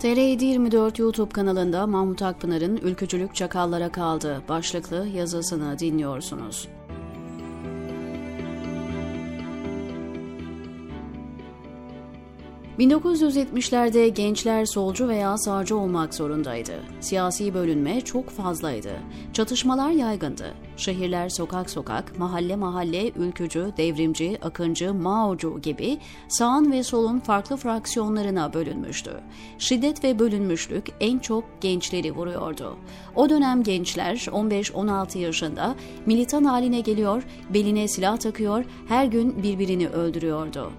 TR724 YouTube kanalında Mahmut Akpınar'ın Ülkücülük Çakallara Kaldı başlıklı yazısını dinliyorsunuz. ...1970'lerde gençler solcu veya sağcı olmak zorundaydı. Siyasi bölünme çok fazlaydı. Çatışmalar yaygındı. Şehirler sokak sokak, mahalle mahalle, ülkücü, devrimci, akıncı, Mao'cu gibi sağın ve solun farklı fraksiyonlarına bölünmüştü. Şiddet ve bölünmüşlük en çok gençleri vuruyordu. O dönem gençler 15-16 yaşında militan haline geliyor, beline silah takıyor, her gün birbirini öldürüyordu.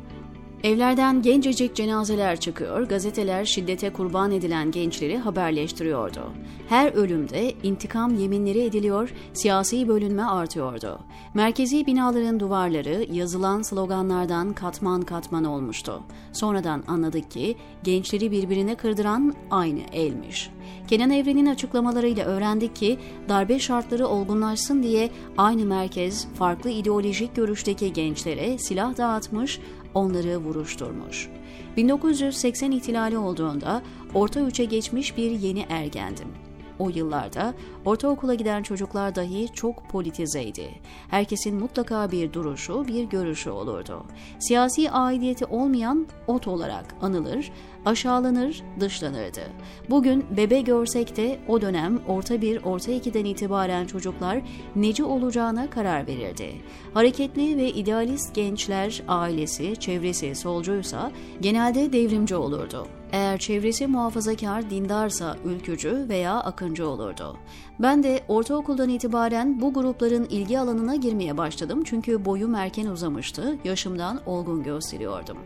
Evlerden gencecik cenazeler çıkıyor, gazeteler şiddete kurban edilen gençleri haberleştiriyordu. Her ölümde intikam yeminleri ediliyor, siyasi bölünme artıyordu. Merkezi binaların duvarları yazılan sloganlardan katman katman olmuştu. Sonradan anladık ki gençleri birbirine kırdıran aynı elmiş. Kenan Evren'in açıklamalarıyla öğrendik ki darbe şartları olgunlaşsın diye aynı merkez farklı ideolojik görüşteki gençlere silah dağıtmış, onları vuruşturmuş. 1980 ihtilali olduğunda orta üçe geçmiş bir yeni ergendim. O yıllarda ortaokula giden çocuklar dahi çok politizeydi. Herkesin mutlaka bir duruşu, bir görüşü olurdu. Siyasi aidiyeti olmayan ot olarak anılır, aşağılanır, dışlanırdı. Bugün bebe görsek de o dönem orta bir, orta ikiden itibaren çocuklar neci olacağına karar verirdi. Hareketli ve idealist gençler ailesi, çevresi solcuysa genelde devrimci olurdu. Eğer çevresi muhafazakar, dindarsa ülkücü veya akıncı olurdu. Ben de ortaokuldan itibaren bu grupların ilgi alanına girmeye başladım çünkü boyum erken uzamıştı, yaşımdan olgun gösteriyordum.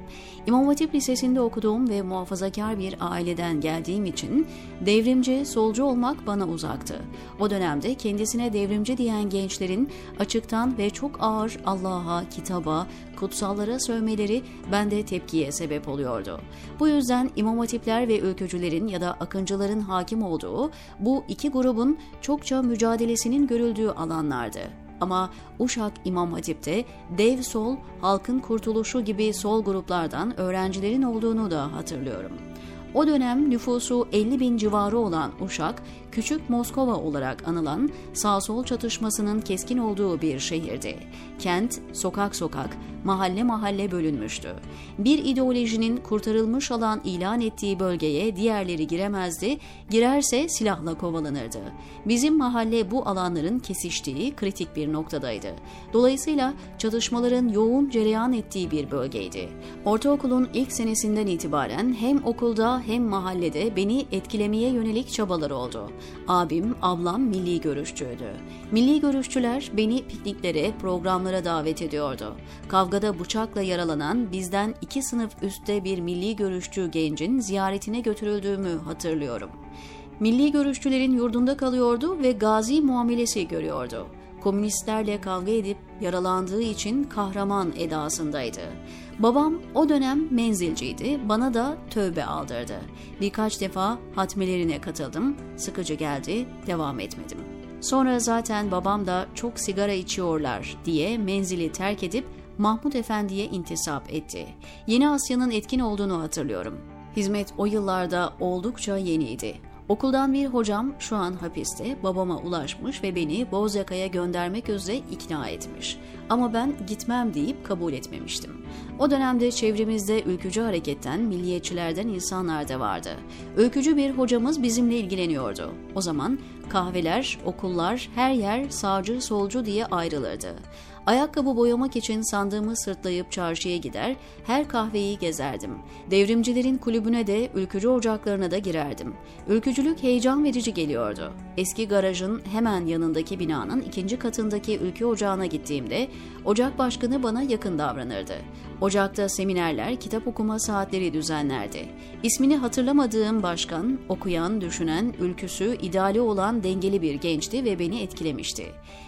İmam Hatip Lisesi'nde okuduğum ve muhafazakar bir aileden geldiğim için devrimci, solcu olmak bana uzaktı. O dönemde kendisine devrimci diyen gençlerin açıktan ve çok ağır Allah'a, kitaba, kutsallara sövmeleri bende tepkiye sebep oluyordu. Bu yüzden İmam Hatipler ve ülkücülerin ya da akıncıların hakim olduğu bu iki grubun çokça mücadelesinin görüldüğü alanlardı. Ama Uşak İmam Hatip'te dev sol, halkın kurtuluşu gibi sol gruplardan öğrencilerin olduğunu da hatırlıyorum. O dönem nüfusu 50 bin civarı olan Uşak, Küçük Moskova olarak anılan sağ-sol çatışmasının keskin olduğu bir şehirdi. Kent, sokak sokak, mahalle mahalle bölünmüştü. Bir ideolojinin kurtarılmış alan ilan ettiği bölgeye diğerleri giremezdi, girerse silahla kovalanırdı. Bizim mahalle bu alanların kesiştiği kritik bir noktadaydı. Dolayısıyla çatışmaların yoğun cereyan ettiği bir bölgeydi. Ortaokulun ilk senesinden itibaren hem okulda hem mahallede beni etkilemeye yönelik çabalar oldu. Abim, ablam milli görüşçüydü. Milli görüşçüler beni pikniklere, programlara davet ediyordu. Kavgada bıçakla yaralanan bizden iki sınıf üstte bir milli görüşçü gencin ziyaretine götürüldüğümü hatırlıyorum. Milli görüşçülerin yurdunda kalıyordu ve gazi muamelesi görüyordu komünistlerle kavga edip yaralandığı için kahraman edasındaydı. Babam o dönem menzilciydi, bana da tövbe aldırdı. Birkaç defa hatmelerine katıldım, sıkıcı geldi, devam etmedim. Sonra zaten babam da çok sigara içiyorlar diye menzili terk edip Mahmut Efendi'ye intisap etti. Yeni Asya'nın etkin olduğunu hatırlıyorum. Hizmet o yıllarda oldukça yeniydi. Okuldan bir hocam şu an hapiste babama ulaşmış ve beni Bozyaka'ya göndermek üzere ikna etmiş. Ama ben gitmem deyip kabul etmemiştim. O dönemde çevremizde ülkücü hareketten, milliyetçilerden insanlar da vardı. Ülkücü bir hocamız bizimle ilgileniyordu. O zaman kahveler, okullar, her yer sağcı solcu diye ayrılırdı. Ayakkabı boyamak için sandığımı sırtlayıp çarşıya gider, her kahveyi gezerdim. Devrimcilerin kulübüne de ülkücü ocaklarına da girerdim. Ülkücülük heyecan verici geliyordu. Eski garajın hemen yanındaki binanın ikinci katındaki ülke ocağına gittiğimde ocak başkanı bana yakın davranırdı. Ocakta seminerler, kitap okuma saatleri düzenlerdi. İsmini hatırlamadığım başkan, okuyan, düşünen, ülküsü, ideali olan dengeli bir gençti ve beni etkilemişti.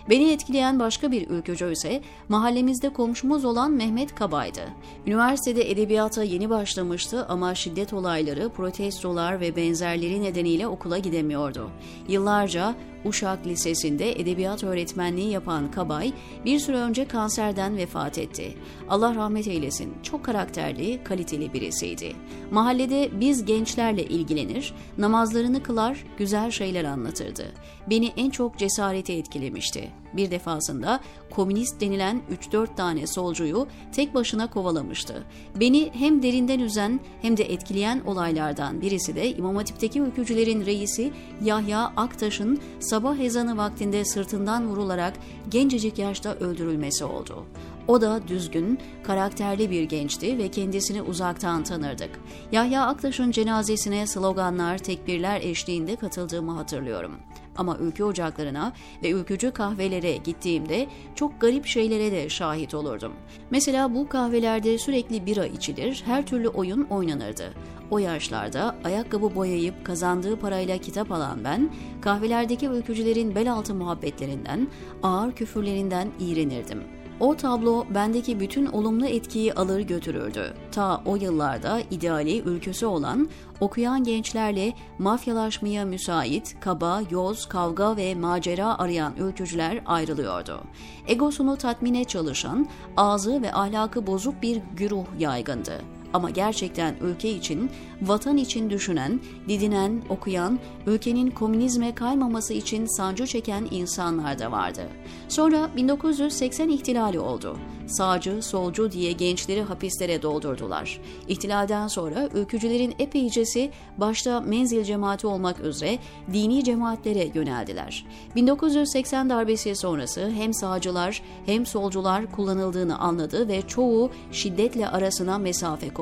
Beni etkileyen başka bir ülkücü ise mahallemizde komşumuz olan Mehmet Kabay'dı. Üniversitede edebiyata yeni başlamıştı ama şiddet olayları, protestolar ve benzerleri nedeniyle okula gidemiyordu. Yıllarca Uşak Lisesi'nde edebiyat öğretmenliği yapan Kabay bir süre önce kanserden vefat etti. Allah rahmet eylesin. Çok karakterli, kaliteli birisiydi. Mahallede biz gençlerle ilgilenir, namazlarını kılar, güzel şeyler anlatırdı. Beni en çok cesareti etkilemişti. Bir defasında komünist denilen 3-4 tane solcuyu tek başına kovalamıştı. Beni hem derinden üzen hem de etkileyen olaylardan birisi de İmam Hatip'teki ülkücülerin reisi Yahya Aktaş'ın sabah ezanı vaktinde sırtından vurularak gencecik yaşta öldürülmesi oldu. O da düzgün, karakterli bir gençti ve kendisini uzaktan tanırdık. Yahya Aktaş'ın cenazesine sloganlar, tekbirler eşliğinde katıldığımı hatırlıyorum. Ama ülke ocaklarına ve ülkücü kahvelere gittiğimde çok garip şeylere de şahit olurdum. Mesela bu kahvelerde sürekli bira içilir, her türlü oyun oynanırdı. O yaşlarda ayakkabı boyayıp kazandığı parayla kitap alan ben, kahvelerdeki ülkücülerin bel altı muhabbetlerinden, ağır küfürlerinden iğrenirdim. O tablo bendeki bütün olumlu etkiyi alır götürürdü. Ta o yıllarda ideali ülküsü olan okuyan gençlerle mafyalaşmaya müsait, kaba, yoz, kavga ve macera arayan ülkücüler ayrılıyordu. Egosunu tatmine çalışan, ağzı ve ahlakı bozuk bir güruh yaygındı. Ama gerçekten ülke için, vatan için düşünen, didinen, okuyan, ülkenin komünizme kaymaması için sancı çeken insanlar da vardı. Sonra 1980 ihtilali oldu. Sağcı, solcu diye gençleri hapislere doldurdular. İhtilalden sonra ülkücülerin epeycesi başta menzil cemaati olmak üzere dini cemaatlere yöneldiler. 1980 darbesi sonrası hem sağcılar hem solcular kullanıldığını anladı ve çoğu şiddetle arasına mesafe koydu.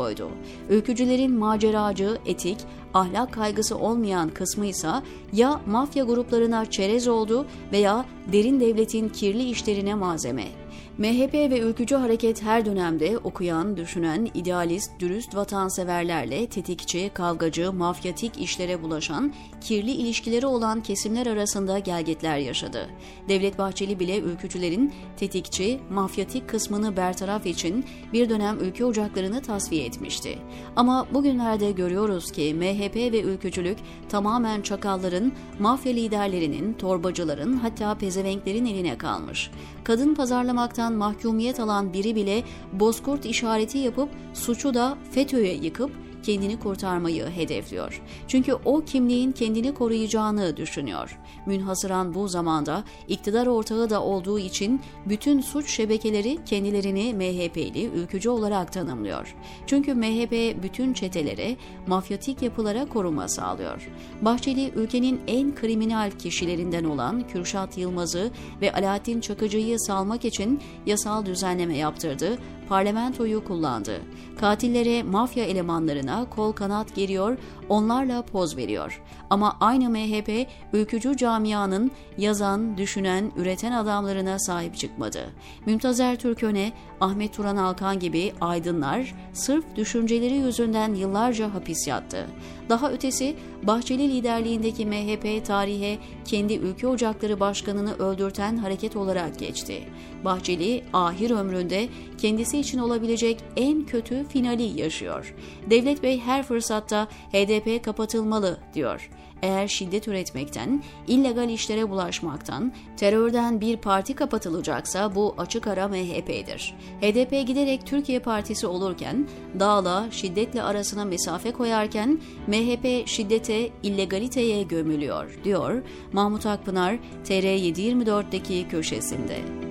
Ülkücülerin maceracı, etik, ahlak kaygısı olmayan kısmı ise ya mafya gruplarına çerez oldu veya derin devletin kirli işlerine malzeme. MHP ve ülkücü hareket her dönemde okuyan, düşünen, idealist, dürüst vatanseverlerle tetikçi, kavgacı, mafyatik işlere bulaşan, kirli ilişkileri olan kesimler arasında gelgetler yaşadı. Devlet Bahçeli bile ülkücülerin tetikçi, mafyatik kısmını bertaraf için bir dönem ülke ocaklarını tasfiye etmişti. Ama bugünlerde görüyoruz ki MHP ve ülkücülük tamamen çakalların, mafya liderlerinin, torbacıların hatta pezevenklerin eline kalmış. Kadın pazarlamaktan suçtan mahkumiyet alan biri bile bozkurt işareti yapıp suçu da FETÖ'ye yıkıp kendini kurtarmayı hedefliyor. Çünkü o kimliğin kendini koruyacağını düşünüyor. Münhasıran bu zamanda iktidar ortağı da olduğu için bütün suç şebekeleri kendilerini MHP'li ülkücü olarak tanımlıyor. Çünkü MHP bütün çetelere, mafyatik yapılara koruma sağlıyor. Bahçeli ülkenin en kriminal kişilerinden olan Kürşat Yılmaz'ı ve Alaaddin Çakıcı'yı salmak için yasal düzenleme yaptırdı parlamentoyu kullandı. Katillere, mafya elemanlarına kol kanat geriyor, onlarla poz veriyor. Ama aynı MHP, ülkücü camianın yazan, düşünen, üreten adamlarına sahip çıkmadı. Mümtazer Türköne, Ahmet Turan Alkan gibi aydınlar sırf düşünceleri yüzünden yıllarca hapis yattı. Daha ötesi Bahçeli liderliğindeki MHP tarihe kendi ülke ocakları başkanını öldürten hareket olarak geçti. Bahçeli ahir ömründe kendisi için olabilecek en kötü finali yaşıyor. Devlet Bey her fırsatta HDP kapatılmalı diyor. Eğer şiddet üretmekten, illegal işlere bulaşmaktan, terörden bir parti kapatılacaksa bu açık ara MHP'dir. HDP giderek Türkiye Partisi olurken, dağla, şiddetle arasına mesafe koyarken MHP şiddete, illegaliteye gömülüyor, diyor Mahmut Akpınar TR724'deki köşesinde.